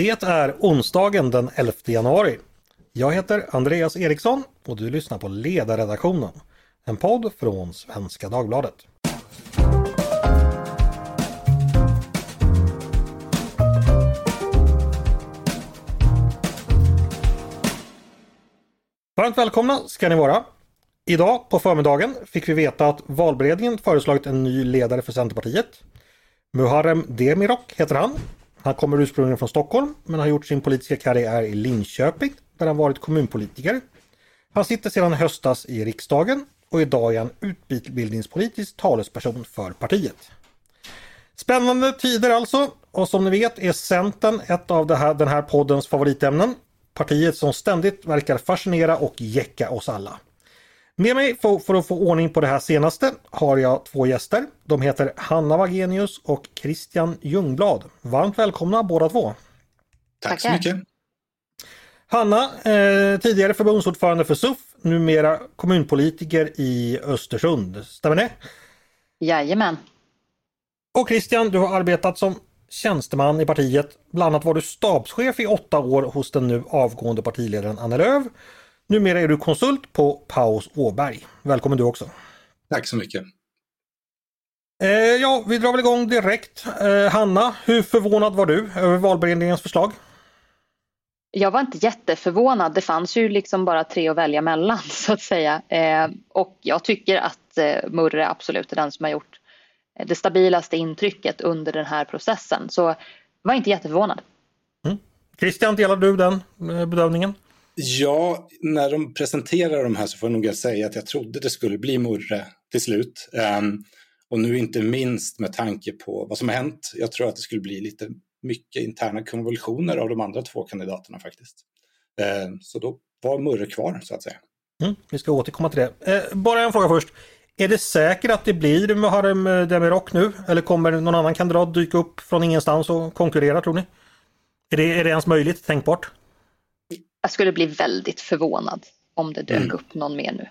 Det är onsdagen den 11 januari. Jag heter Andreas Eriksson och du lyssnar på Ledarredaktionen. En podd från Svenska Dagbladet. Varmt välkomna ska ni vara. Idag på förmiddagen fick vi veta att valberedningen föreslagit en ny ledare för Centerpartiet. Muharrem Demirok heter han. Han kommer ursprungligen från Stockholm men har gjort sin politiska karriär i Linköping där han varit kommunpolitiker. Han sitter sedan höstas i riksdagen och idag är han utbildningspolitisk talesperson för partiet. Spännande tider alltså och som ni vet är Centern ett av här, den här poddens favoritämnen. Partiet som ständigt verkar fascinera och jäcka oss alla. Med mig för, för, att få ordning på det här senaste har jag två gäster. De heter Hanna Wagenius och Christian Ljungblad. Varmt välkomna båda två. Tack så mycket. Hanna, eh, tidigare förbundsordförande för SUF, numera kommunpolitiker i Östersund. Stämmer det? Jajamän. Och Christian, du har arbetat som tjänsteman i partiet. Bland annat var du stabschef i åtta år hos den nu avgående partiledaren Annie Lööf. Numera är du konsult på Paus Åberg. Välkommen du också. Tack så mycket. Eh, ja, vi drar väl igång direkt. Eh, Hanna, hur förvånad var du över valberedningens förslag? Jag var inte jätteförvånad. Det fanns ju liksom bara tre att välja mellan så att säga. Eh, och jag tycker att eh, Murre absolut är den som har gjort det stabilaste intrycket under den här processen. Så var inte jätteförvånad. Mm. Christian, delar du den eh, bedömningen? Ja, när de presenterar de här så får jag nog säga att jag trodde det skulle bli Murre till slut. Um, och nu inte minst med tanke på vad som har hänt. Jag tror att det skulle bli lite mycket interna konvulsioner av de andra två kandidaterna faktiskt. Um, så då var Murre kvar så att säga. Mm, vi ska återkomma till det. Eh, bara en fråga först. Är det säkert att det blir Muharrem eh, Demirok nu? Eller kommer någon annan kandidat dyka upp från ingenstans och konkurrera tror ni? Är det, är det ens möjligt, tänkbart? Jag skulle bli väldigt förvånad om det dök mm. upp någon mer nu.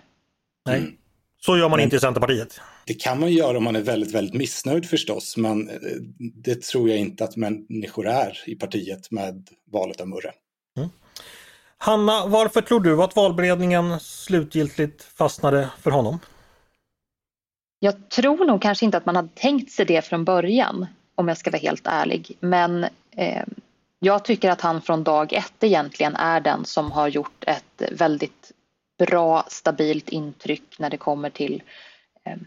Nej, mm. så gör man inte i Centerpartiet. Det kan man göra om man är väldigt, väldigt missnöjd förstås, men eh, det tror jag inte att människor är i partiet med valet av Murre. Mm. Hanna, varför tror du att valberedningen slutgiltigt fastnade för honom? Jag tror nog kanske inte att man hade tänkt sig det från början, om jag ska vara helt ärlig. Men eh, jag tycker att han från dag ett egentligen är den som har gjort ett väldigt bra, stabilt intryck när det kommer till eh,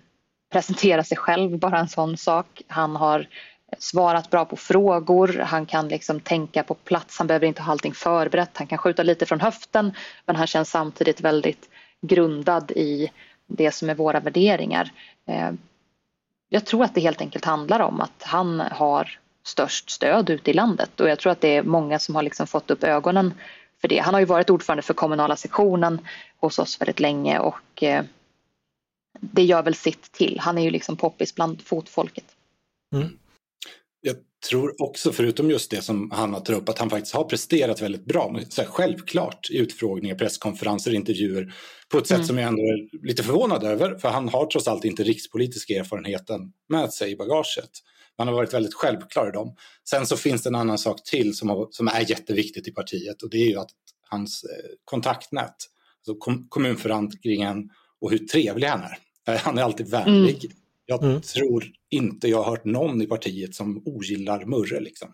presentera sig själv, bara en sån sak. Han har svarat bra på frågor, han kan liksom tänka på plats, han behöver inte ha allting förberett, han kan skjuta lite från höften men han känns samtidigt väldigt grundad i det som är våra värderingar. Eh, jag tror att det helt enkelt handlar om att han har störst stöd ute i landet och jag tror att det är många som har liksom fått upp ögonen för det. Han har ju varit ordförande för kommunala sektionen hos oss väldigt länge och eh, det gör väl sitt till. Han är ju liksom poppis bland fotfolket. Mm. Jag tror också, förutom just det som Hanna tar upp, att han faktiskt har presterat väldigt bra. Så här, självklart i utfrågningar, presskonferenser, intervjuer på ett sätt mm. som jag ändå är lite förvånad över. För han har trots allt inte rikspolitiska erfarenheten med sig i bagaget. Man har varit väldigt självklar i dem. Sen så finns det en annan sak till som, har, som är jätteviktigt i partiet och det är ju att hans eh, kontaktnät, alltså kom, kommunförankringen och hur trevlig han är. Eh, han är alltid vänlig. Mm. Jag mm. tror inte jag har hört någon i partiet som ogillar Murre. Liksom.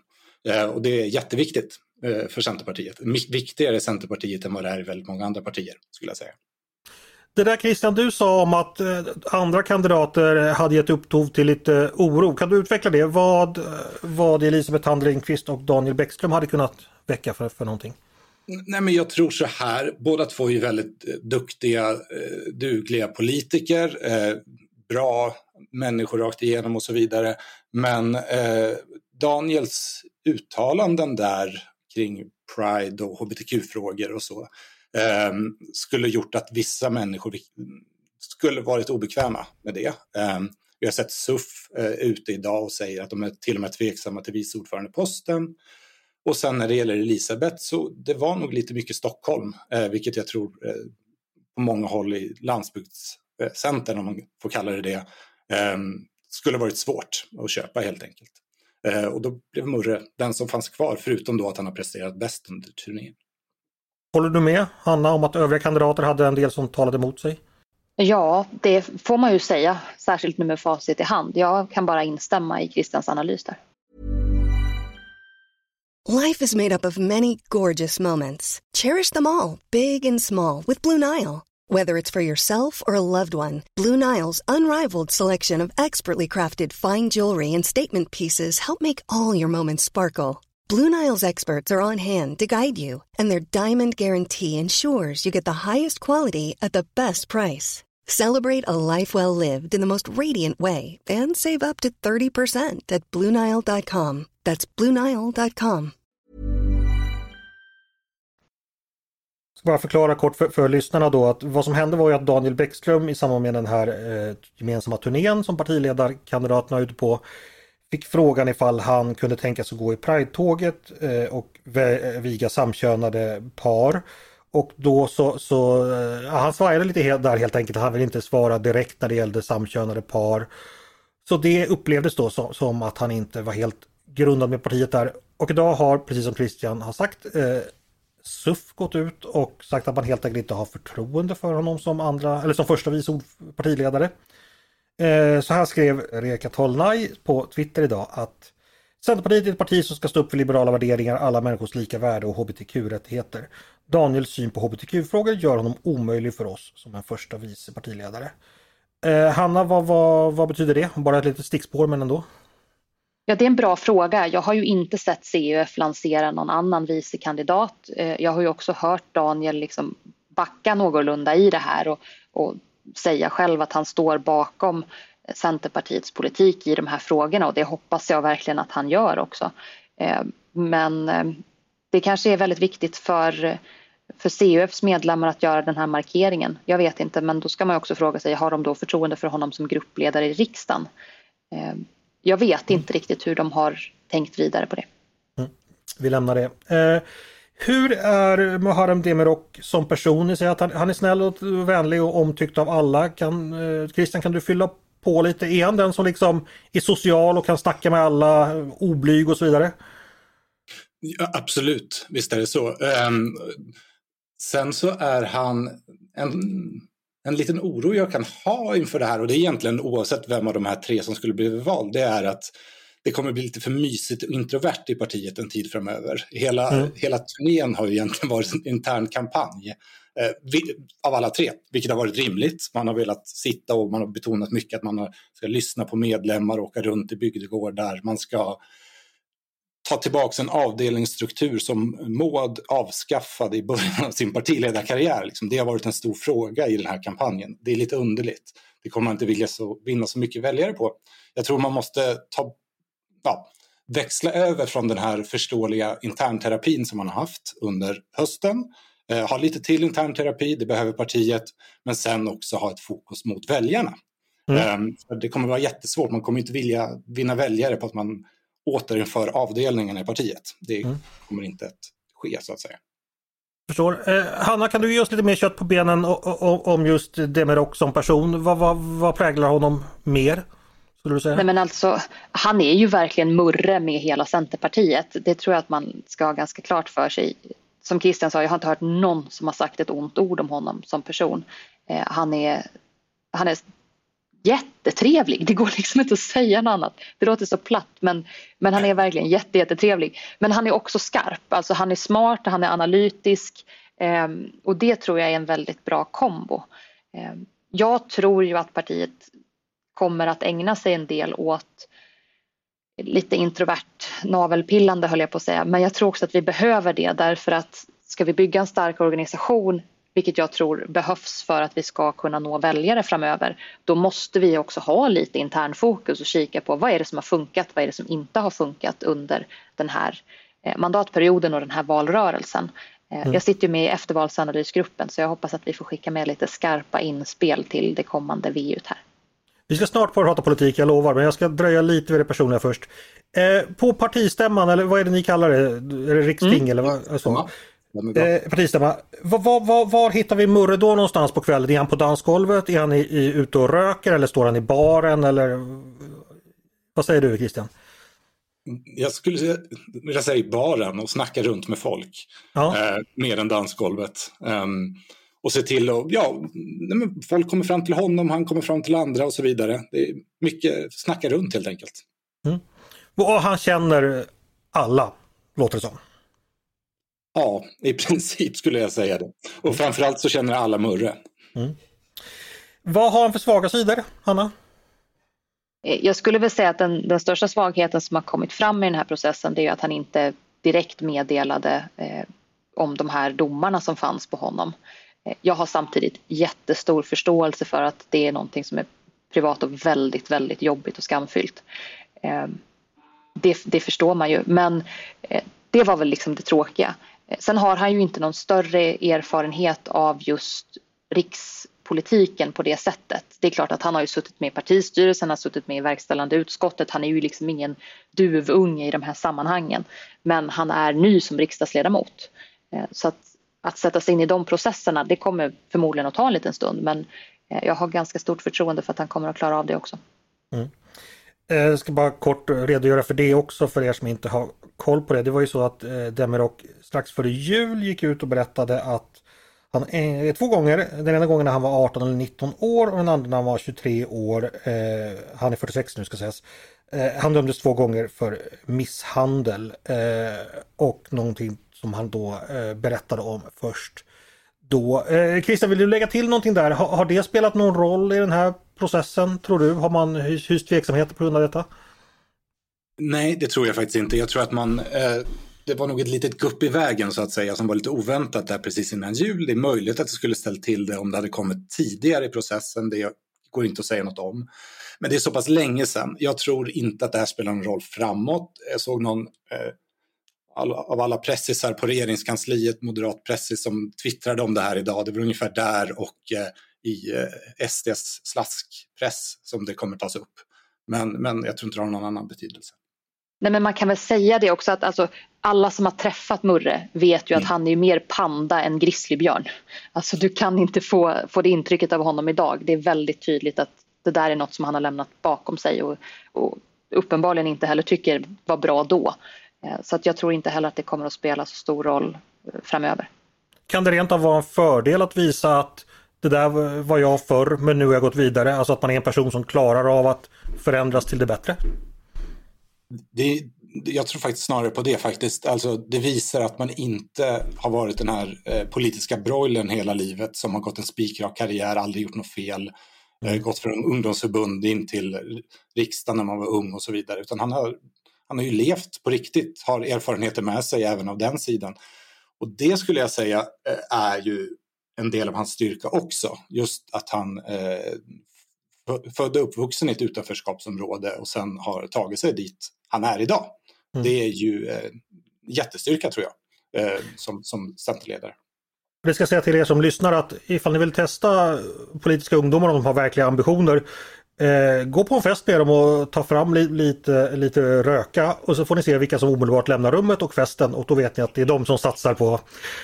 Eh, och det är jätteviktigt eh, för Centerpartiet. Viktigare i Centerpartiet än vad det är i väldigt många andra partier, skulle jag säga. Det där Christian du sa om att eh, andra kandidater hade gett upphov till lite eh, oro. Kan du utveckla det? Vad, eh, vad Elisabeth Thand Ringqvist och Daniel Bäckström hade kunnat väcka för, för någonting? Nej, men jag tror så här, båda två är väldigt duktiga, dugliga politiker, bra människor rakt igenom och så vidare. Men Daniels uttalanden där kring Pride och hbtq-frågor och så eh, skulle gjort att vissa människor skulle varit obekväma med det. Eh, vi har sett SUF eh, ute idag och säger att de är till och med tveksamma till vice ordförandeposten. Och sen när det gäller Elisabeth så det var nog lite mycket Stockholm, eh, vilket jag tror eh, på många håll i landsbygdscentern, om man får kalla det det, eh, skulle varit svårt att köpa helt enkelt. Eh, och då blev Murre den som fanns kvar, förutom då att han har presterat bäst under turnén. Håller du med Hanna om att övriga kandidater hade en del som talade emot sig? Ja, det får man ju säga, särskilt nu med facit i hand. Jag kan bara instämma i Christians analys där. Life is made up of many gorgeous moments. Cherish them all, big and small, with Blue Nile. Whether it's for yourself or a loved one, Blue Nile's unrivaled selection of expertly crafted fine jewelry and statement pieces help make all your moments sparkle. Blue Nile's experts are on hand to guide you, and their diamond guarantee ensures you get the highest quality at the best price. Celebrate a life well lived in the most radiant way and save up to 30% at BlueNile.com. That's BlueNile.com. ska bara förklara kort för, för lyssnarna då att vad som hände var ju att Daniel Bäckström i samband med den här eh, gemensamma turnén som partiledarkandidaterna är ute på fick frågan ifall han kunde tänka sig gå i Pride-tåget eh, och eh, viga samkönade par. Och då så, så eh, han svajade lite där helt enkelt. Han vill inte svara direkt när det gällde samkönade par. Så det upplevdes då som, som att han inte var helt grundad med partiet där. Och idag har, precis som Christian har sagt, eh, SUF gått ut och sagt att man helt enkelt inte har förtroende för honom som andra eller som första vice partiledare. Eh, så här skrev Reka Tolnaj på Twitter idag att Centerpartiet är ett parti som ska stå upp för liberala värderingar, alla människors lika värde och hbtq-rättigheter. Daniels syn på hbtq-frågor gör honom omöjlig för oss som en första vice partiledare. Eh, Hanna, vad, vad, vad betyder det? Bara ett litet stickspår men ändå. Ja, det är en bra fråga. Jag har ju inte sett CUF lansera någon annan vicekandidat. Eh, jag har ju också hört Daniel liksom backa någorlunda i det här och, och säga själv att han står bakom Centerpartiets politik i de här frågorna och det hoppas jag verkligen att han gör också. Eh, men eh, det kanske är väldigt viktigt för, för CUFs medlemmar att göra den här markeringen. Jag vet inte, men då ska man också fråga sig, har de då förtroende för honom som gruppledare i riksdagen? Eh, jag vet inte riktigt hur de har tänkt vidare på det. Mm. Vi lämnar det. Eh, hur är Muharrem Demirok som person? Ni säger att han, han, är snäll och vänlig och omtyckt av alla. Kan, eh, Christian, kan du fylla på lite? Är han den som liksom är social och kan snacka med alla, oblyg och så vidare? Ja, absolut, visst är det så. Um, sen så är han en en liten oro jag kan ha inför det här och det är egentligen oavsett vem av de här tre som skulle bli vald, det är att det kommer bli lite för mysigt och introvert i partiet en tid framöver. Hela, mm. hela turnén har ju egentligen varit en intern kampanj eh, av alla tre, vilket har varit rimligt. Man har velat sitta och man har betonat mycket att man ska lyssna på medlemmar, åka runt i bygdegårdar, man ska ta tillbaka en avdelningsstruktur som Maud avskaffade i början av sin partiledarkarriär. Liksom. Det har varit en stor fråga i den här kampanjen. Det är lite underligt. Det kommer man inte vilja så, vinna så mycket väljare på. Jag tror man måste ta, ja, växla över från den här förståeliga internterapin som man har haft under hösten. Eh, ha lite till internterapi, det behöver partiet, men sen också ha ett fokus mot väljarna. Mm. Eh, det kommer vara jättesvårt, man kommer inte vilja vinna väljare på att man återinför avdelningen i partiet. Det mm. kommer inte att ske så att säga. Förstår. Eh, Hanna, kan du ge oss lite mer kött på benen om just Demirok som person? Vad, vad, vad präglar honom mer? Skulle du säga? Nej, men alltså, han är ju verkligen murre med hela Centerpartiet. Det tror jag att man ska ha ganska klart för sig. Som Christian sa, jag har inte hört någon som har sagt ett ont ord om honom som person. Eh, han, är, han är jättetrevlig. Det går liksom inte att säga något annat. Det låter så platt men, men han är verkligen jätte, jättetrevlig. Men han är också skarp, alltså han är smart, han är analytisk eh, och det tror jag är en väldigt bra kombo. Eh, jag tror ju att partiet kommer att ägna sig en del åt lite introvert navelpillande höll jag på att säga. Men jag tror också att vi behöver det därför att ska vi bygga en stark organisation vilket jag tror behövs för att vi ska kunna nå väljare framöver, då måste vi också ha lite internfokus och kika på vad är det som har funkat, vad är det som inte har funkat under den här eh, mandatperioden och den här valrörelsen. Eh, mm. Jag sitter med i eftervalsanalysgruppen så jag hoppas att vi får skicka med lite skarpa inspel till det kommande VUt här. Vi ska snart prata politik, jag lovar, men jag ska dröja lite vid det personliga först. Eh, på partistämman, eller vad är det ni kallar det? Är det riksting mm. eller vad? Alltså, Eh, partistämma. Var, var, var, var, hittar vi Murre då någonstans på kvällen? Är han på dansgolvet? Är han i, i, ute och röker eller står han i baren? Eller... Vad säger du Christian? jag skulle vilja säga i baren och snacka runt med folk. Ja. Eh, mer än dansgolvet. Um, och se till att, ja, folk kommer fram till honom, han kommer fram till andra och så vidare. Det är mycket snacka runt helt enkelt. Mm. Och han känner alla, låter det som. Ja, i princip skulle jag säga det. Och framförallt så känner alla Murre. Mm. Vad har han för svaga sidor, Hanna? Eh, jag skulle väl säga att den, den, största svagheten som har kommit fram i den här processen det är att han inte direkt meddelade eh, om de här domarna som fanns på honom. Eh, jag har samtidigt jättestor förståelse för att det är någonting som är privat och väldigt, väldigt jobbigt och skamfyllt. Ehm, det, det, förstår man ju, men eh, det var väl liksom det tråkiga. Eh, sen har han ju inte någon större erfarenhet av just rikspolitiken på det sättet. Det är klart att han har ju suttit med i partistyrelsen, han har suttit med i verkställande utskottet. Han är ju liksom ingen duvunge i de här sammanhangen. Men han är ny som riksdagsledamot. Så att, att sätta sig in i de processerna, det kommer förmodligen att ta en liten stund. Men eh, jag har ganska stort förtroende för att han kommer att klara av det också. Mm. Eh, jag ska bara kort redogöra för det också för er som inte har koll på det. Det var ju så att eh, Demirok strax före jul gick ut och berättade att han, två gånger, den ena gången när han var 18 eller 19 år och den andra när han var 23 år. Han är 46 nu ska sägas. Han dömdes två gånger för misshandel och någonting som han då eh, berättade om först. Då. Eh, Christian, vill du lägga till någonting där? Har, har det spelat någon roll i den här processen tror du? Har man hyst tveksamheter på grund av detta? Nej, det tror jag faktiskt inte. Jag tror att man eh, det var nog ett litet gupp i vägen så att säga som var lite oväntat där precis innan jul. Det är möjligt att det skulle ställt till det om det hade kommit tidigare i processen. Det går inte att säga något om. Men det är så pass länge sedan. Jag tror inte att det här spelar någon roll framåt. Jag såg någon eh, av alla pressisar på regeringskansliet, moderat pressis, som twittrade om det här idag. Det var ungefär där och eh, i eh, SDs slaskpress som det kommer tas upp. Men, men jag tror inte det har någon annan betydelse. Nej, men man kan väl säga det också att alltså, alla som har träffat Murre vet ju att mm. han är mer panda än grizzlybjörn. Alltså du kan inte få, få det intrycket av honom idag. Det är väldigt tydligt att det där är något som han har lämnat bakom sig och, och uppenbarligen inte heller tycker var bra då. Eh, så att jag tror inte heller att det kommer att spela så stor roll eh, framöver. Kan det rent av vara en fördel att visa att det där var jag förr men nu har jag gått vidare. Alltså att man är en person som klarar av att förändras till det bättre? Det, jag tror faktiskt snarare på det faktiskt. Alltså, det visar att man inte har varit den här eh, politiska broilern hela livet som har gått en spikrak karriär, aldrig gjort något fel, eh, mm. gått från ungdomsförbund in till riksdagen när man var ung och så vidare. Utan han har, han har ju levt på riktigt, har erfarenheter med sig även av den sidan. Och det skulle jag säga eh, är ju en del av hans styrka också. Just att han eh, född och uppvuxen i ett utanförskapsområde och sen har tagit sig dit han är idag. Mm. Det är ju eh, jättestyrka tror jag, eh, som, som centerledare. Det ska säga till er som lyssnar att ifall ni vill testa politiska ungdomar om de har verkliga ambitioner eh, Gå på en fest med dem och ta fram li lite, lite röka och så får ni se vilka som omedelbart lämnar rummet och festen och då vet ni att det är de som satsar på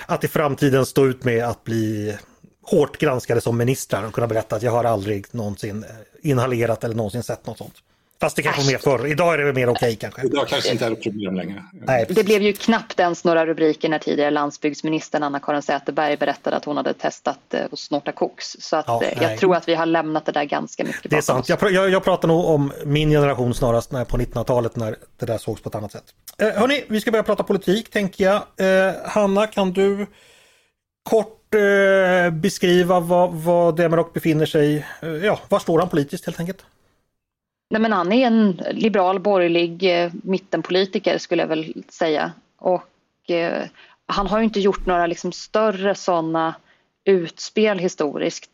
att i framtiden stå ut med att bli hårt granskade som ministrar och kunna berätta att jag har aldrig någonsin inhalerat eller någonsin sett något sånt. Fast det kanske var mer förr. Idag är det mer okej okay, kanske. Idag kanske inte är ett problem längre. Nej, det blev ju knappt ens några rubriker när tidigare landsbygdsministern Anna-Karin Säterberg berättade att hon hade testat att snorta koks. Så att, ja, eh, jag tror att vi har lämnat det där ganska mycket Det är sant. Jag, jag, jag, pratar nog om min generation snarast när, på 1900-talet när det där sågs på ett annat sätt. Eh, hörni, vi ska börja prata politik tänker jag. Eh, Hanna, kan du kort eh, beskriva vad, vad Demirok befinner sig, eh, ja, var står han politiskt helt enkelt? Nej, men han är en liberal borgerlig eh, mittenpolitiker skulle jag väl säga. Och eh, han har ju inte gjort några liksom, större sådana utspel historiskt.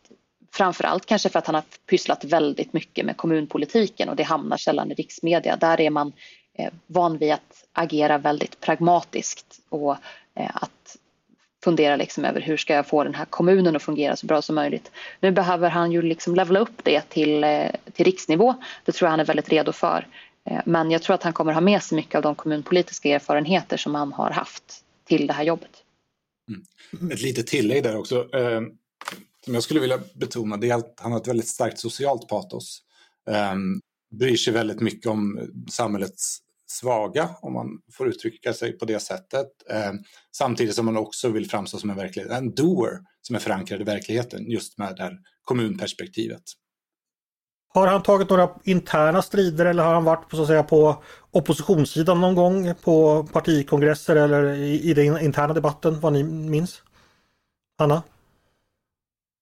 Framförallt kanske för att han har pysslat väldigt mycket med kommunpolitiken och det hamnar sällan i riksmedia. Där är man eh, van vid att agera väldigt pragmatiskt och eh, att fundera liksom över hur ska jag få den här kommunen att fungera så bra som möjligt. Nu behöver han ju liksom levla upp det till, eh, till riksnivå. Det tror jag han är väldigt redo för. Eh, men jag tror att han kommer ha med sig mycket av de kommunpolitiska erfarenheter som han har haft till det här jobbet. Mm. Ett litet tillägg där också. Eh, som jag skulle vilja betona det är att han har ett väldigt starkt socialt patos. Eh, bryr sig väldigt mycket om samhällets svaga, om man får uttrycka sig på det sättet. Eh, samtidigt som man också vill framstå som en, verklighet, en doer som är förankrad i verkligheten, just med det här kommunperspektivet. Har han tagit några interna strider eller har han varit på, så att säga, på oppositionssidan någon gång på partikongresser eller i, i den interna debatten, vad ni minns? Anna?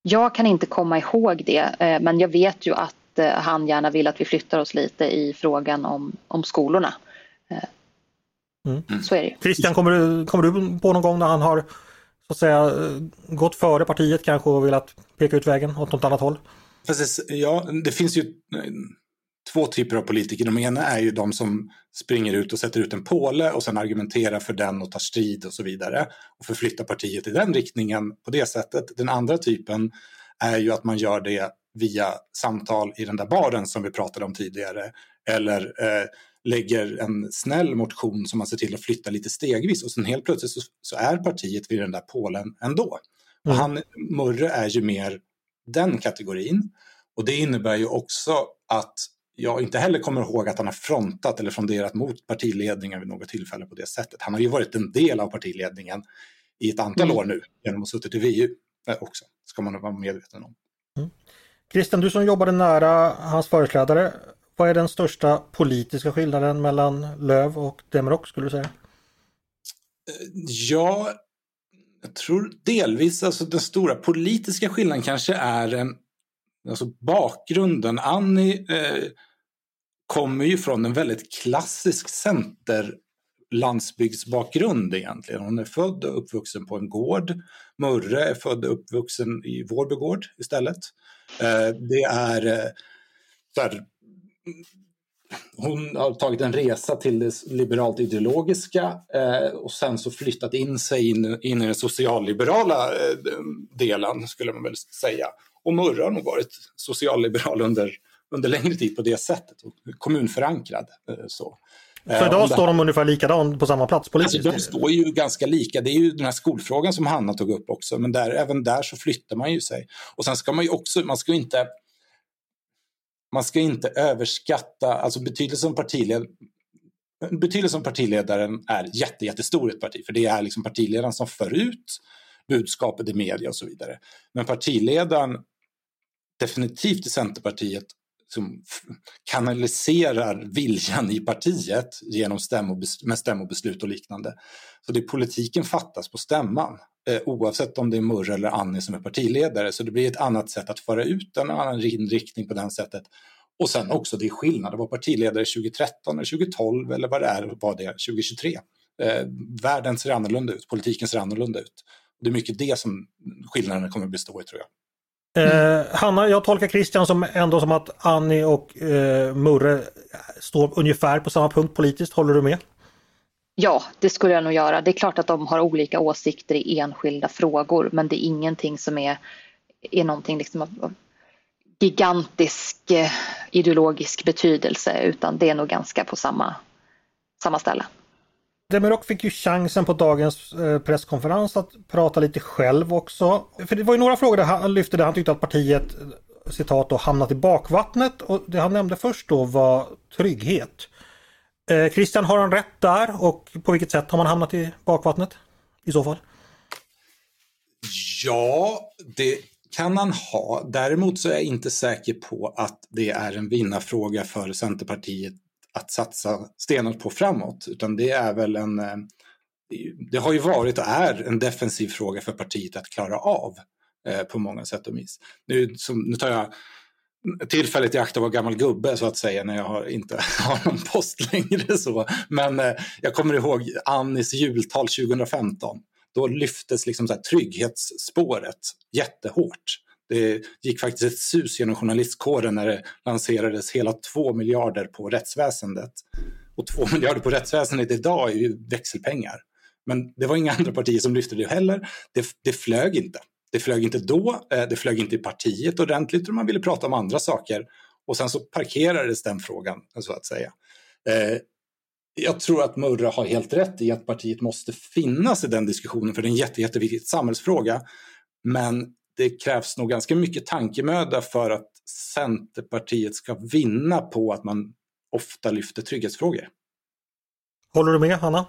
Jag kan inte komma ihåg det, eh, men jag vet ju att eh, han gärna vill att vi flyttar oss lite i frågan om, om skolorna. Mm. Så är det. Christian, kommer du, kommer du på någon gång när han har så att säga gått före partiet kanske och velat peka ut vägen åt något annat håll? Det, ja, det finns ju två typer av politiker. De ena är ju de som springer ut och sätter ut en påle och sen argumenterar för den och tar strid och så vidare och förflyttar partiet i den riktningen på det sättet. Den andra typen är ju att man gör det via samtal i den där baren som vi pratade om tidigare eller eh, lägger en snäll motion som man ser till att flytta lite stegvis och sen helt plötsligt så, så är partiet vid den där pålen ändå. Mm. Och han, Murre är ju mer den kategorin. Och det innebär ju också att jag inte heller kommer ihåg att han har frontat eller fronderat mot partiledningen vid något tillfälle på det sättet. Han har ju varit en del av partiledningen i ett antal mm. år nu genom att ha suttit i VU eh, också, ska man vara medveten om. Mm. Christian, du som jobbade nära hans företrädare, vad är den största politiska skillnaden mellan Löv och Demirok skulle du säga? Ja, jag tror delvis, alltså den stora politiska skillnaden kanske är eh, alltså bakgrunden. Annie eh, kommer ju från en väldigt klassisk center-landsbygdsbakgrund egentligen. Hon är född och uppvuxen på en gård. Murre är född och uppvuxen i Vårby gård istället. Eh, det är eh, hon har tagit en resa till det liberalt ideologiska eh, och sen så flyttat in sig in, in i den socialliberala eh, delen skulle man väl säga. Och Murra har nog varit socialliberal under, under längre tid på det sättet, och kommunförankrad. Eh, så. Så idag eh, står de ungefär likadant på samma plats politiskt? Alltså, de står ju ganska lika. Det är ju den här skolfrågan som Hanna tog upp också, men där, även där så flyttar man ju sig. Och sen ska man ju också, man ska inte man ska inte överskatta, alltså betydelsen av Betydelsen som partiledaren är jätte, jättestor i ett parti, för det är liksom partiledaren som för ut budskapet i media och så vidare. Men partiledaren, definitivt i Centerpartiet, som kanaliserar viljan i partiet genom stämmobeslut, med stämmobeslut och liknande. Så det politiken fattas på stämman, eh, oavsett om det är Murre eller Annie som är partiledare. Så det blir ett annat sätt att föra ut en annan inriktning på det sättet. Och sen också det är skillnad att vara partiledare 2013 eller 2012 eller vad det är, vad det är 2023. Eh, världen ser annorlunda ut, politiken ser annorlunda ut. Det är mycket det som skillnaderna kommer att bestå i tror jag. Eh, Hanna, jag tolkar Christian som ändå som att Annie och eh, Murre står ungefär på samma punkt politiskt. Håller du med? Ja, det skulle jag nog göra. Det är klart att de har olika åsikter i enskilda frågor men det är ingenting som är, är någonting liksom av gigantisk eh, ideologisk betydelse utan det är nog ganska på samma, samma ställe. Demirok fick ju chansen på dagens eh, presskonferens att prata lite själv också. För det var ju några frågor där han lyfte där han tyckte att partiet eh, citat då hamnat i bakvattnet och det han nämnde först då var trygghet. Eh, Christian, har han rätt där och på vilket sätt har man hamnat i bakvattnet i så fall? Ja, det kan han ha. Däremot så är jag inte säker på att det är en vinnarfråga för Centerpartiet att satsa stenhårt på framåt, utan det är väl en eh, det har ju varit och är en defensiv fråga för partiet att klara av eh, på många sätt och vis. Nu, som, nu tar jag tillfället i akt att vara gammal gubbe så att säga när jag har, inte har någon post längre. Så. Men eh, jag kommer ihåg Annis jultal 2015. Då lyftes liksom så här trygghetsspåret jättehårt. Det gick faktiskt ett sus genom journalistkåren när det lanserades hela 2 miljarder på rättsväsendet. Och 2 miljarder på rättsväsendet idag är ju växelpengar. Men det var inga andra partier som lyfte det heller. Det, det flög inte. Det flög inte då, eh, det flög inte i partiet ordentligt och man ville prata om andra saker. Och sen så parkerades den frågan, så att säga. Eh, jag tror att Murra har helt rätt i att partiet måste finnas i den diskussionen för det är en jätte, jätteviktig samhällsfråga. Men det krävs nog ganska mycket tankemöda för att Centerpartiet ska vinna på att man ofta lyfter trygghetsfrågor. Håller du med Hanna?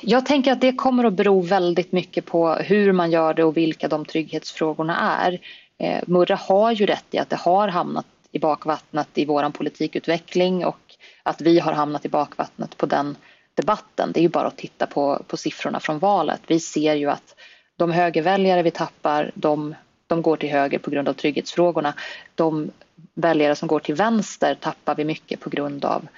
Jag tänker att det kommer att bero väldigt mycket på hur man gör det och vilka de trygghetsfrågorna är. Eh, Murra har ju rätt i att det har hamnat i bakvattnet i vår politikutveckling och att vi har hamnat i bakvattnet på den debatten. Det är ju bara att titta på, på siffrorna från valet. Vi ser ju att de högerväljare vi tappar, de, de går till höger på grund av trygghetsfrågorna. De väljare som går till vänster tappar vi mycket på grund av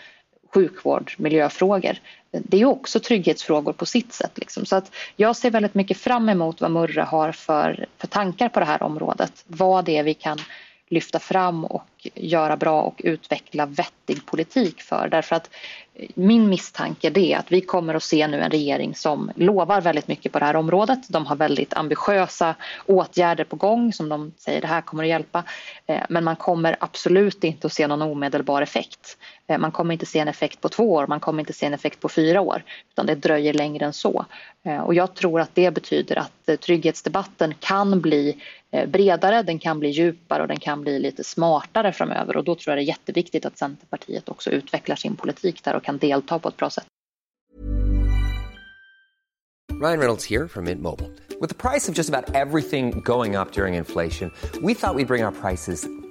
sjukvård, miljöfrågor. Det är också trygghetsfrågor på sitt sätt. Liksom. Så att jag ser väldigt mycket fram emot vad Murra har för, för tankar på det här området. Vad det är vi kan lyfta fram och göra bra och utveckla vettig politik för. Därför att min misstanke är att vi kommer att se nu en regering som lovar väldigt mycket på det här området. De har väldigt ambitiösa åtgärder på gång som de säger det här kommer att hjälpa. Eh, men man kommer absolut inte att se någon omedelbar effekt. Eh, man kommer inte se en effekt på två år, man kommer inte se en effekt på fyra år. Utan det dröjer längre än så. Eh, och jag tror att det betyder att trygghetsdebatten kan bli Eh, bredare, den kan bli djupare och den kan bli lite smartare framöver. Och då tror jag det är jätteviktigt att Centerpartiet också utvecklar sin politik där och kan delta på ett bra sätt. Ryan Reynolds här från Mint Mobile. Med priset på nästan allt som går upp under inflationen, trodde vi att vi skulle bring våra priser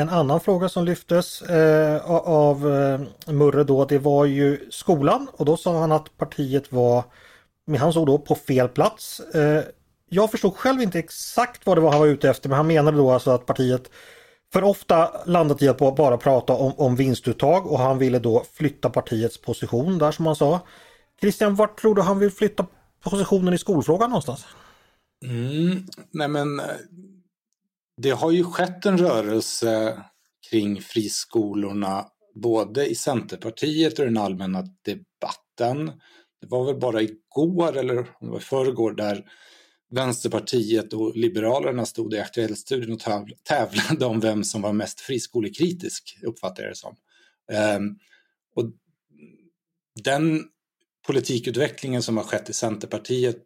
En annan fråga som lyftes eh, av eh, Murre då det var ju skolan och då sa han att partiet var med hans ord då på fel plats. Eh, jag förstod själv inte exakt vad det var han var ute efter men han menade då alltså att partiet för ofta landat i att bara prata om, om vinstuttag och han ville då flytta partiets position där som han sa. Christian, vart tror du han vill flytta positionen i skolfrågan någonstans? Mm, nej men eh, det har ju skett en rörelse kring friskolorna både i Centerpartiet och den allmänna debatten. Det var väl bara igår eller om det var förrgår där Vänsterpartiet och Liberalerna stod i Aktuellstudion och tävlade om vem som var mest friskolekritisk, uppfattar jag det som. Ehm, och den politikutvecklingen som har skett i Centerpartiet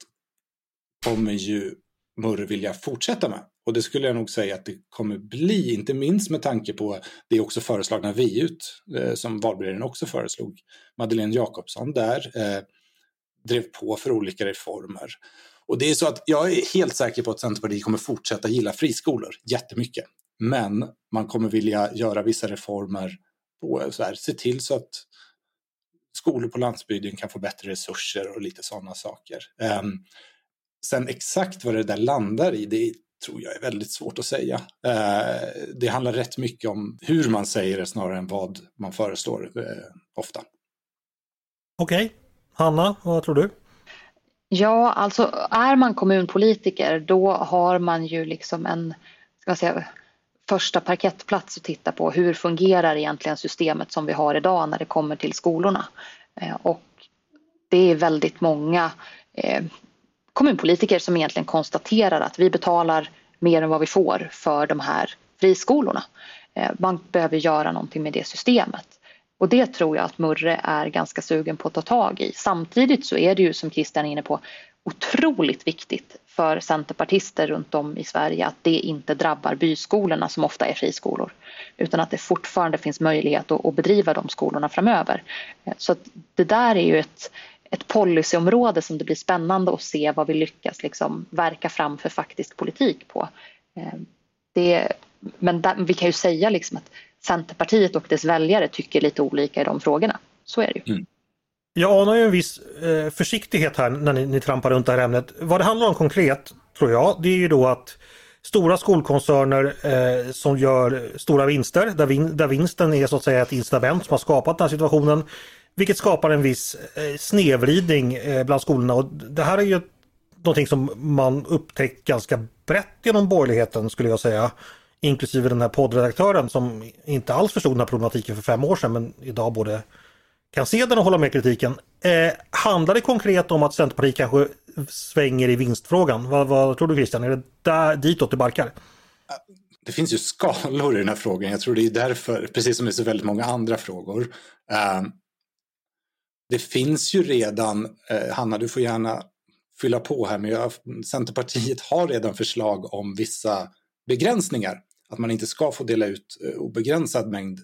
kommer ju Murre vilja fortsätta med. Och det skulle jag nog säga att det kommer bli, inte minst med tanke på det också föreslagna VUT eh, som valberedningen också föreslog. Madeleine Jakobsson där eh, drev på för olika reformer. Och det är så att jag är helt säker på att Centerpartiet kommer fortsätta gilla friskolor jättemycket. Men man kommer vilja göra vissa reformer på så här, se till så att skolor på landsbygden kan få bättre resurser och lite sådana saker. Eh, sen exakt vad det där landar i, det tror jag är väldigt svårt att säga. Uh, det handlar rätt mycket om hur man säger det snarare än vad man föreslår uh, ofta. Okej, okay. Hanna, vad tror du? Ja, alltså är man kommunpolitiker då har man ju liksom en ska man säga, första parkettplats att titta på. Hur fungerar egentligen systemet som vi har idag när det kommer till skolorna? Eh, och det är väldigt många eh, kommunpolitiker som egentligen konstaterar att vi betalar mer än vad vi får för de här friskolorna. Eh, man behöver göra någonting med det systemet. Och det tror jag att Murre är ganska sugen på att ta tag i. Samtidigt så är det ju som Christian är inne på otroligt viktigt för centerpartister runt om i Sverige att det inte drabbar byskolorna som ofta är friskolor. Utan att det fortfarande finns möjlighet att, bedriva de skolorna framöver. Eh, så att det där är ju ett, ett policyområde som det blir spännande att se vad vi lyckas liksom verka fram för faktisk politik på. Eh, det, men där, vi kan ju säga liksom att Centerpartiet och dess väljare tycker lite olika i de frågorna. Så är det ju. Mm. Jag anar ju en viss eh, försiktighet här när ni, ni trampar runt det här ämnet. Vad det handlar om konkret, tror jag, det är ju då att stora skolkoncerner eh, som gör stora vinster, där, vin, där vinsten är så att säga ett incitament som har skapat den här situationen. Vilket skapar en viss eh, snedvridning eh, bland skolorna och det här är ju någonting som man upptäckt ganska brett genom borgerligheten skulle jag säga inklusive den här poddredaktören som inte alls förstod den här problematiken för fem år sedan men idag både kan se den och hålla med kritiken. Eh, handlar det konkret om att Centerpartiet kanske svänger i vinstfrågan. Vad, vad tror du Christian? Är det där, ditåt det barkar? Det finns ju skalor i den här frågan. Jag tror det är därför, precis som i så väldigt många andra frågor. eh, det finns ju redan, eh, Hanna du får gärna fylla på här, men jag, Centerpartiet har redan förslag om vissa begränsningar. Att man inte ska få dela ut eh, obegränsad mängd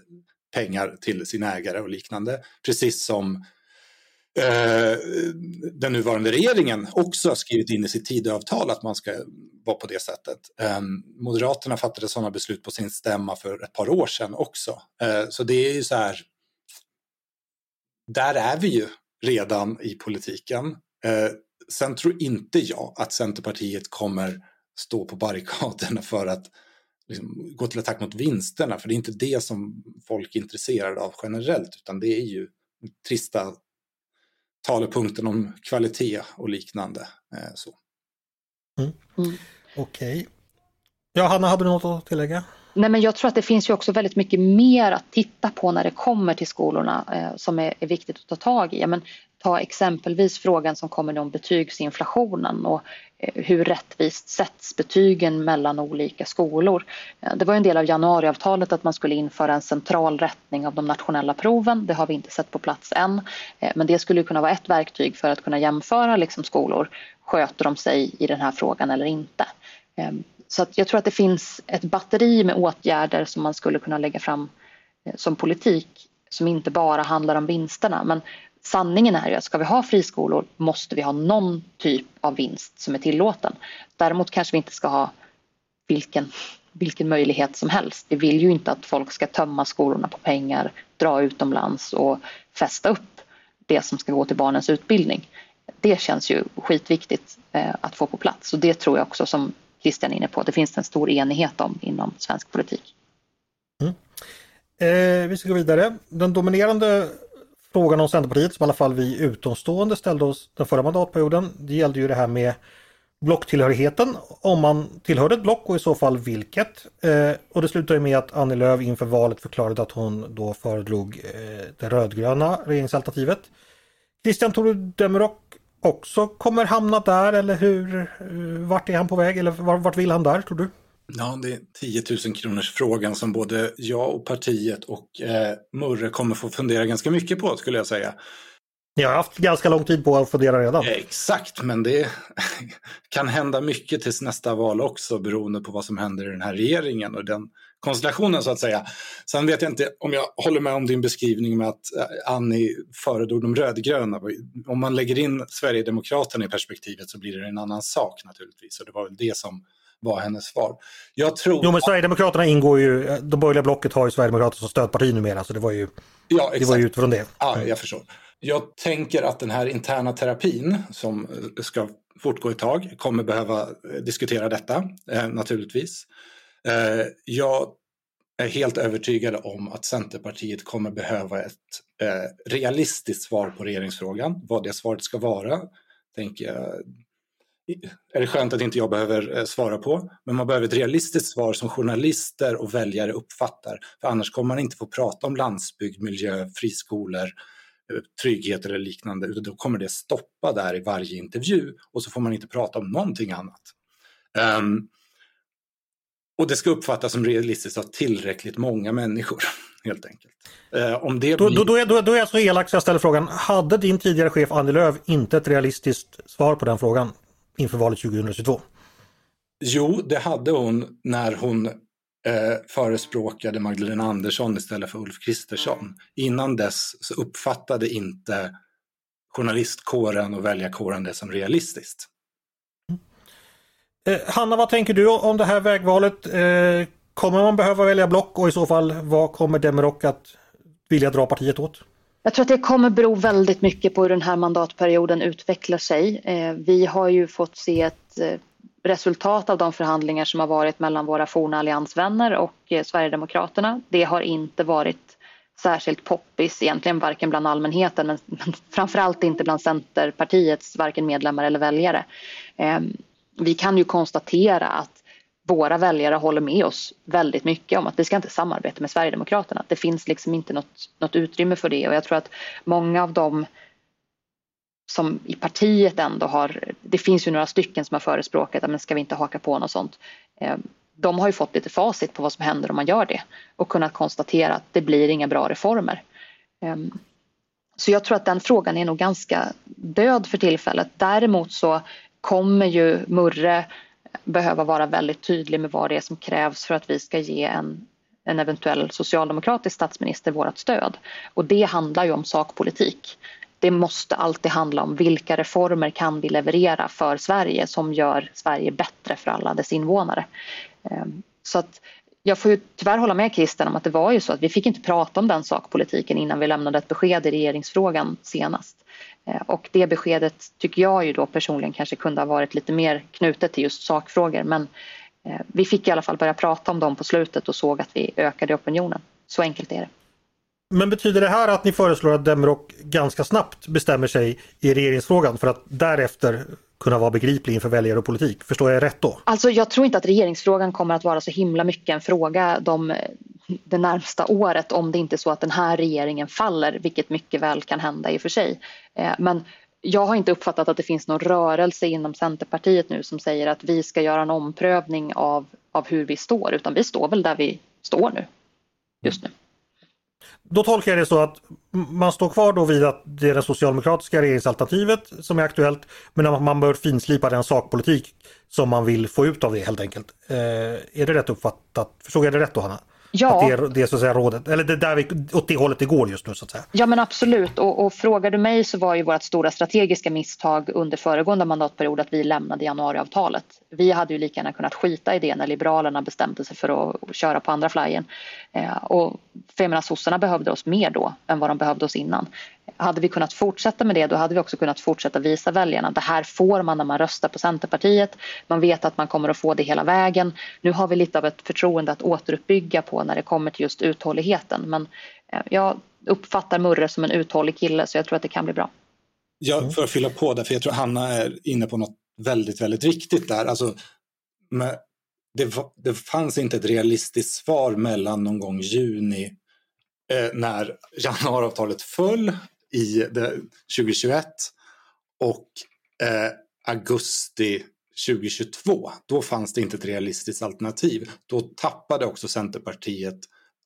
pengar till sina ägare och liknande. Precis som Eh, den nuvarande regeringen också har skrivit in i sitt Tidöavtal att man ska vara på det sättet. Eh, Moderaterna fattade sådana beslut på sin stämma för ett par år sedan också. Eh, så det är ju så här, där är vi ju redan i politiken. Sen tror inte jag att Centerpartiet kommer stå på barrikaderna för att liksom, gå till attack mot vinsterna, för det är inte det som folk är intresserade av generellt, utan det är ju trista talepunkten om kvalitet och liknande. Eh, så. Mm. Mm. Okej. Okay. Ja, Hanna, hade du något att tillägga? Nej, men jag tror att det finns ju också väldigt mycket mer att titta på när det kommer till skolorna eh, som är, är, viktigt att ta tag i. Men ta exempelvis frågan som kommer om betygsinflationen och eh, hur rättvist sätts betygen mellan olika skolor. Eh, det var en del av januariavtalet att man skulle införa en central rättning av de nationella proven. Det har vi inte sett på plats än. Eh, men det skulle kunna vara ett verktyg för att kunna jämföra liksom skolor. Sköter de sig i den här frågan eller inte? Eh, så jag tror att det finns ett batteri med åtgärder som man skulle kunna lägga fram eh, som politik som inte bara handlar om vinsterna. Men sanningen är ju att ska vi ha friskolor måste vi ha någon typ av vinst som är tillåten. Däremot kanske vi inte ska ha vilken, vilken möjlighet som helst. Vi vill ju inte att folk ska tömma skolorna på pengar, dra utomlands och fästa upp det som ska gå till barnens utbildning. Det känns ju skitviktigt eh, att få på plats och det tror jag också som Christian är inne på, det finns en stor enighet om inom svensk politik. Mm. Eh, vi ska gå vidare. Den dominerande frågan om Centerpartiet som i alla fall vi utomstående ställde oss den förra mandatperioden. Det gällde ju det här med blocktillhörigheten, om man tillhörde ett block och i så fall vilket. Eh, och det slutade med att Annie Lööf inför valet förklarade att hon då föredrog eh, det rödgröna regeringsalternativet. Christian Tore Demirok också kommer hamna där eller hur? Eh, vart är han på väg eller vart vill han där tror du? Ja, det är 10 000 kronors frågan som både jag och partiet och eh, Murre kommer få fundera ganska mycket på skulle jag säga. Ni har haft ganska lång tid på att fundera redan. Exakt, men det kan hända mycket tills nästa val också beroende på vad som händer i den här regeringen och den konstellationen så att säga. Sen vet jag inte om jag håller med om din beskrivning med att eh, Annie föredrog de rödgröna. Om man lägger in Sverigedemokraterna i perspektivet så blir det en annan sak naturligtvis och det var väl det som var hennes svar. Jag tror... Jo men Sverigedemokraterna ingår ju, det borgerliga blocket har ju Sverigedemokraterna som stödparti numera så det var ju, ja, exakt. det var ju utifrån det. Ja, jag förstår. Jag tänker att den här interna terapin som eh, ska fortgå ett tag kommer behöva eh, diskutera detta eh, naturligtvis. Jag är helt övertygad om att Centerpartiet kommer behöva ett realistiskt svar på regeringsfrågan. Vad det svaret ska vara tänker jag är det skönt att inte jag behöver svara på. Men man behöver ett realistiskt svar som journalister och väljare uppfattar. För annars kommer man inte få prata om landsbygd, miljö, friskolor, eh, trygghet eller liknande. Utan då kommer det stoppa där i varje intervju och så får man inte prata om någonting annat. Um, och det ska uppfattas som realistiskt av tillräckligt många människor. Helt enkelt. Uh, om det blir... då, då, är, då, då är jag så elak så jag ställer frågan, hade din tidigare chef Annie Lööf inte ett realistiskt svar på den frågan? inför valet 2022? Jo, det hade hon när hon eh, förespråkade Magdalena Andersson istället för Ulf Kristersson. Innan dess så uppfattade inte journalistkåren och väljarkåren det som realistiskt. Eh, Hanna, vad tänker du om det här vägvalet? Eh, kommer man behöva välja block och i så fall vad kommer Demirok att vilja dra partiet åt? Jag tror att det kommer bero väldigt mycket på hur den här mandatperioden utvecklar sig. Eh, vi har ju fått se ett resultat av de förhandlingar som har varit mellan våra forna alliansvänner och eh, Sverigedemokraterna. Det har inte varit särskilt poppis egentligen varken bland allmänheten men, men framförallt inte bland Centerpartiets varken medlemmar eller väljare. Ehm, vi kan ju konstatera att våra väljare håller med oss väldigt mycket om att vi ska inte samarbeta med Sverigedemokraterna. Det finns liksom inte något, något utrymme för det och jag tror att många av de som i partiet ändå har, det finns ju några stycken som har förespråkat att ska vi inte haka på något sånt. Eh, de har ju fått lite facit på vad som händer om man gör det och kunnat konstatera att det blir inga bra reformer. Ehm, så jag tror att den frågan är nog ganska död för tillfället. Däremot så kommer ju Murre behöva vara väldigt tydlig med vad det är som krävs för att vi ska ge en, en eventuell socialdemokratisk statsminister vårt stöd. Och det handlar ju om sakpolitik. Det måste alltid handla om vilka reformer kan vi leverera för Sverige som gör Sverige bättre för alla dess invånare. Ehm, så att jag får ju tyvärr hålla med Christian om att det var ju så att vi fick inte prata om den sakpolitiken innan vi lämnade ett besked i regeringsfrågan senast. Ehm, och det beskedet tycker jag ju då personligen kanske kunde ha varit lite mer knutet till just sakfrågor men ehm, vi fick i alla fall börja prata om dem på slutet och såg att vi ökade opinionen. Så enkelt är det. Men betyder det här att ni föreslår att Demrock ganska snabbt bestämmer sig i regeringsfrågan för att därefter kunna vara begriplig inför väljare och politik. Förstår jag rätt då? Alltså jag tror inte att regeringsfrågan kommer att vara så himla mycket en fråga de, det närmsta året om det inte är så att den här regeringen faller, vilket mycket väl kan hända i och för sig. Eh, men jag har inte uppfattat att det finns någon rörelse inom Centerpartiet nu som säger att vi ska göra en omprövning av, av hur vi står, utan vi står väl där vi står nu, just nu. Då tolkar jag det så att man står kvar då vid att det är det socialdemokratiska regeringsalternativet som är aktuellt men att man bör finslipa den sakpolitik som man vill få ut av det helt enkelt. Eh, är det rätt uppfattat? Förstod jag det rätt då Hanna? Ja. Det är, det är så att säga rådet, eller det är där vi, åt det hållet det går just nu så att säga. Ja men absolut och, och frågar du mig så var ju vårt stora strategiska misstag under föregående mandatperiod att vi lämnade januariavtalet. Vi hade ju lika gärna kunnat skita i det när Liberalerna bestämde sig för att köra på andra flyern. Eh, och för jag menar sossarna behövde oss mer då än vad de behövde oss innan. Hade vi kunnat fortsätta med det då hade vi också kunnat fortsätta visa väljarna att det här får man när man röstar på Centerpartiet. Man vet att man kommer att få det hela vägen. Nu har vi lite av ett förtroende att återuppbygga på när det kommer till just uthålligheten. Men eh, jag uppfattar Murre som en uthållig kille så jag tror att det kan bli bra. Ja, för att fylla på där, för jag tror Hanna är inne på något väldigt, väldigt viktigt där. Alltså, med, det, det fanns inte ett realistiskt svar mellan någon gång juni eh, när januariavtalet föll i det, 2021 och eh, augusti 2022. Då fanns det inte ett realistiskt alternativ. Då tappade också Centerpartiet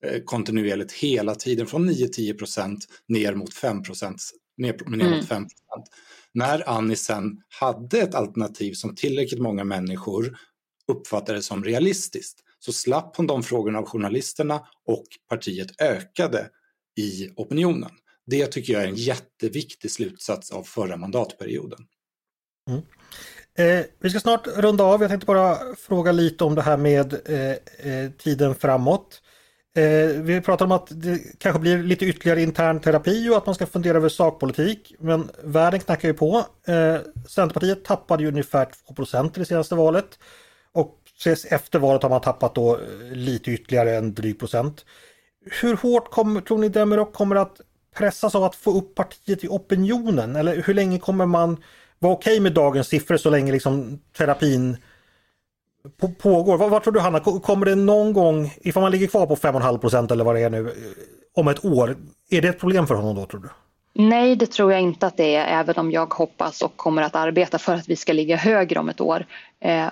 eh, kontinuerligt hela tiden från 9-10 procent ner mot 5 procent. Ner, ner mm. 5 När Annie sen hade ett alternativ som tillräckligt många människor uppfattade som realistiskt så slapp hon de frågorna av journalisterna och partiet ökade i opinionen. Det tycker jag är en jätteviktig slutsats av förra mandatperioden. Mm. Eh, vi ska snart runda av. Jag tänkte bara fråga lite om det här med eh, eh tiden framåt. Eh, vi pratar om att det kanske blir lite ytterligare intern terapi och att man ska fundera över sakpolitik. Men världen knackar ju på. Eh, Centerpartiet tappade ju ungefär 2% i det senaste valet. Och efter valet har man tappat då eh, lite ytterligare en dryg procent. Hur hårt kommer, tror ni Demirok kommer att pressas av att få upp partiet i opinionen? Eller hur länge kommer man vara okej okay med dagens siffror så länge liksom terapin på, pågår? Vad, vad, tror du Hanna, kommer det någon gång, ifall man ligger kvar på 5,5 procent eller vad det är nu, eh, om ett år, är det ett problem för honom då tror du? Nej, det tror jag inte att det är, även om jag hoppas och kommer att arbeta för att vi ska ligga högre om ett år. Eh,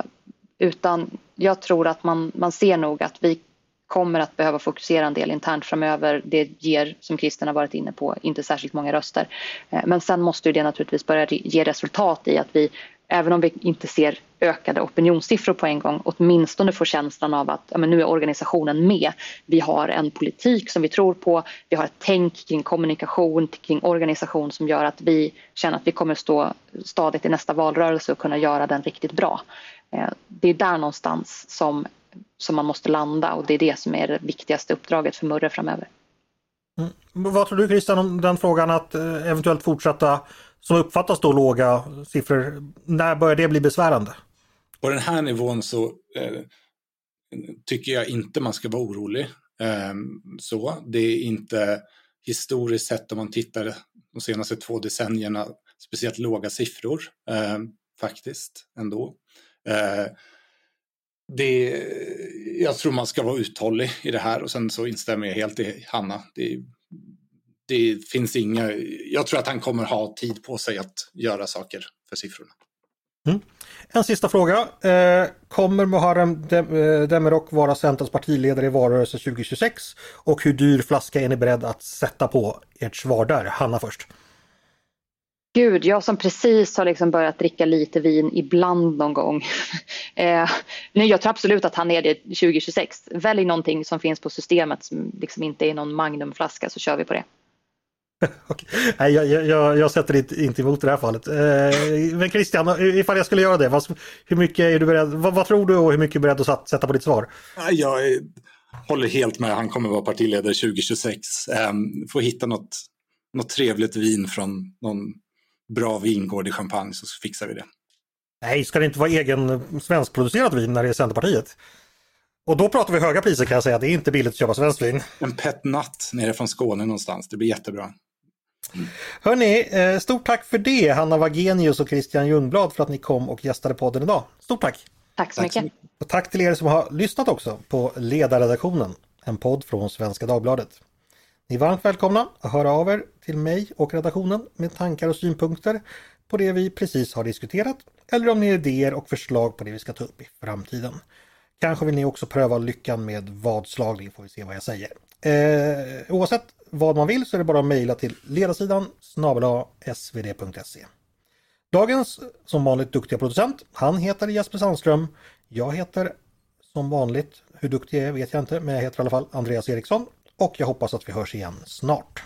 utan jag tror att man, man ser nog att vi kommer att behöva fokusera en del internt framöver. Det ger, som Christian har varit inne på, inte särskilt många röster. Eh, men sen måste det naturligtvis börja ge resultat i att vi, även om vi inte ser ökade opinionssiffror på en gång, åtminstone får känslan av att ja, men nu är organisationen med. Vi har en politik som vi tror på, vi har ett tänk kring kommunikation, kring organisation som gör att vi känner att vi kommer stå stadigt i nästa valrörelse och kunna göra den riktigt bra. Eh, det är där någonstans som som man måste landa och det är det som är det viktigaste uppdraget för Murre framöver. Mm. Vad tror du Christian om den frågan att eh, eventuellt fortsätta som uppfattas då låga siffror? När börjar det bli besvärande? På den här nivån så eh, tycker jag inte man ska vara orolig. Eh, så Det är inte historiskt sett om man tittar de senaste två decennierna speciellt låga siffror eh, faktiskt ändå. Det, jag tror man ska vara uthållig i det här och sen så instämmer jag helt i Hanna. Det, det finns inga, jag tror att han kommer ha tid på sig att göra saker för siffrorna. Mm. En sista fråga. Eh, kommer Muharrem eh, Demirok vara Centerns partiledare i valrörelsen 2026? Och hur dyr flaska är ni beredd att sätta på ert svar där? Hanna först. Gud, jag som precis har liksom börjat dricka lite vin ibland någon gång. eh, jag tror absolut att han är det 2026. Välj någonting som finns på systemet som liksom inte är någon magnumflaska så kör vi på det. Nej, jag, jag, jag sätter inte emot i det här fallet. Eh, men Christian, ifall jag skulle göra det, vad, hur mycket är du beredd, vad, vad, tror du och hur mycket är du beredd att sätta på ditt svar? Jag håller helt med, han kommer vara partiledare 2026. Eh, får hitta något, något trevligt vin från någon bra vingård i Champagne så fixar vi det. Nej, ska det inte vara egen svenskproducerat vin när det är Centerpartiet? Och då pratar vi höga priser kan jag säga, det är inte billigt att köpa svenskt vin. En pet nat nere från Skåne någonstans, det blir jättebra. Mm. Hörni, eh, stort tack för det Hanna Wagenius och Christian Ljungblad för att ni kom och gästade podden idag. Stort tack! Tack så mycket! Och tack till er som har lyssnat också på Ledarredaktionen, en podd från Svenska Dagbladet. Ni är varmt välkomna att höra av er till mig och redaktionen med tankar och synpunkter på det vi precis har diskuterat eller om ni har idéer och förslag på det vi ska ta upp i framtiden. Kanske vill ni också pröva lyckan med vadslagning får vi se vad jag säger. Eh, oavsett vad man vill så är det bara att mejla till ledarsidan snabel svd.se. Dagens som vanligt duktiga producent, han heter Jesper Sandström. Jag heter som vanligt, hur duktig jag är vet jag inte, men jag heter i alla fall Andreas Eriksson och jag hoppas att vi hörs igen snart.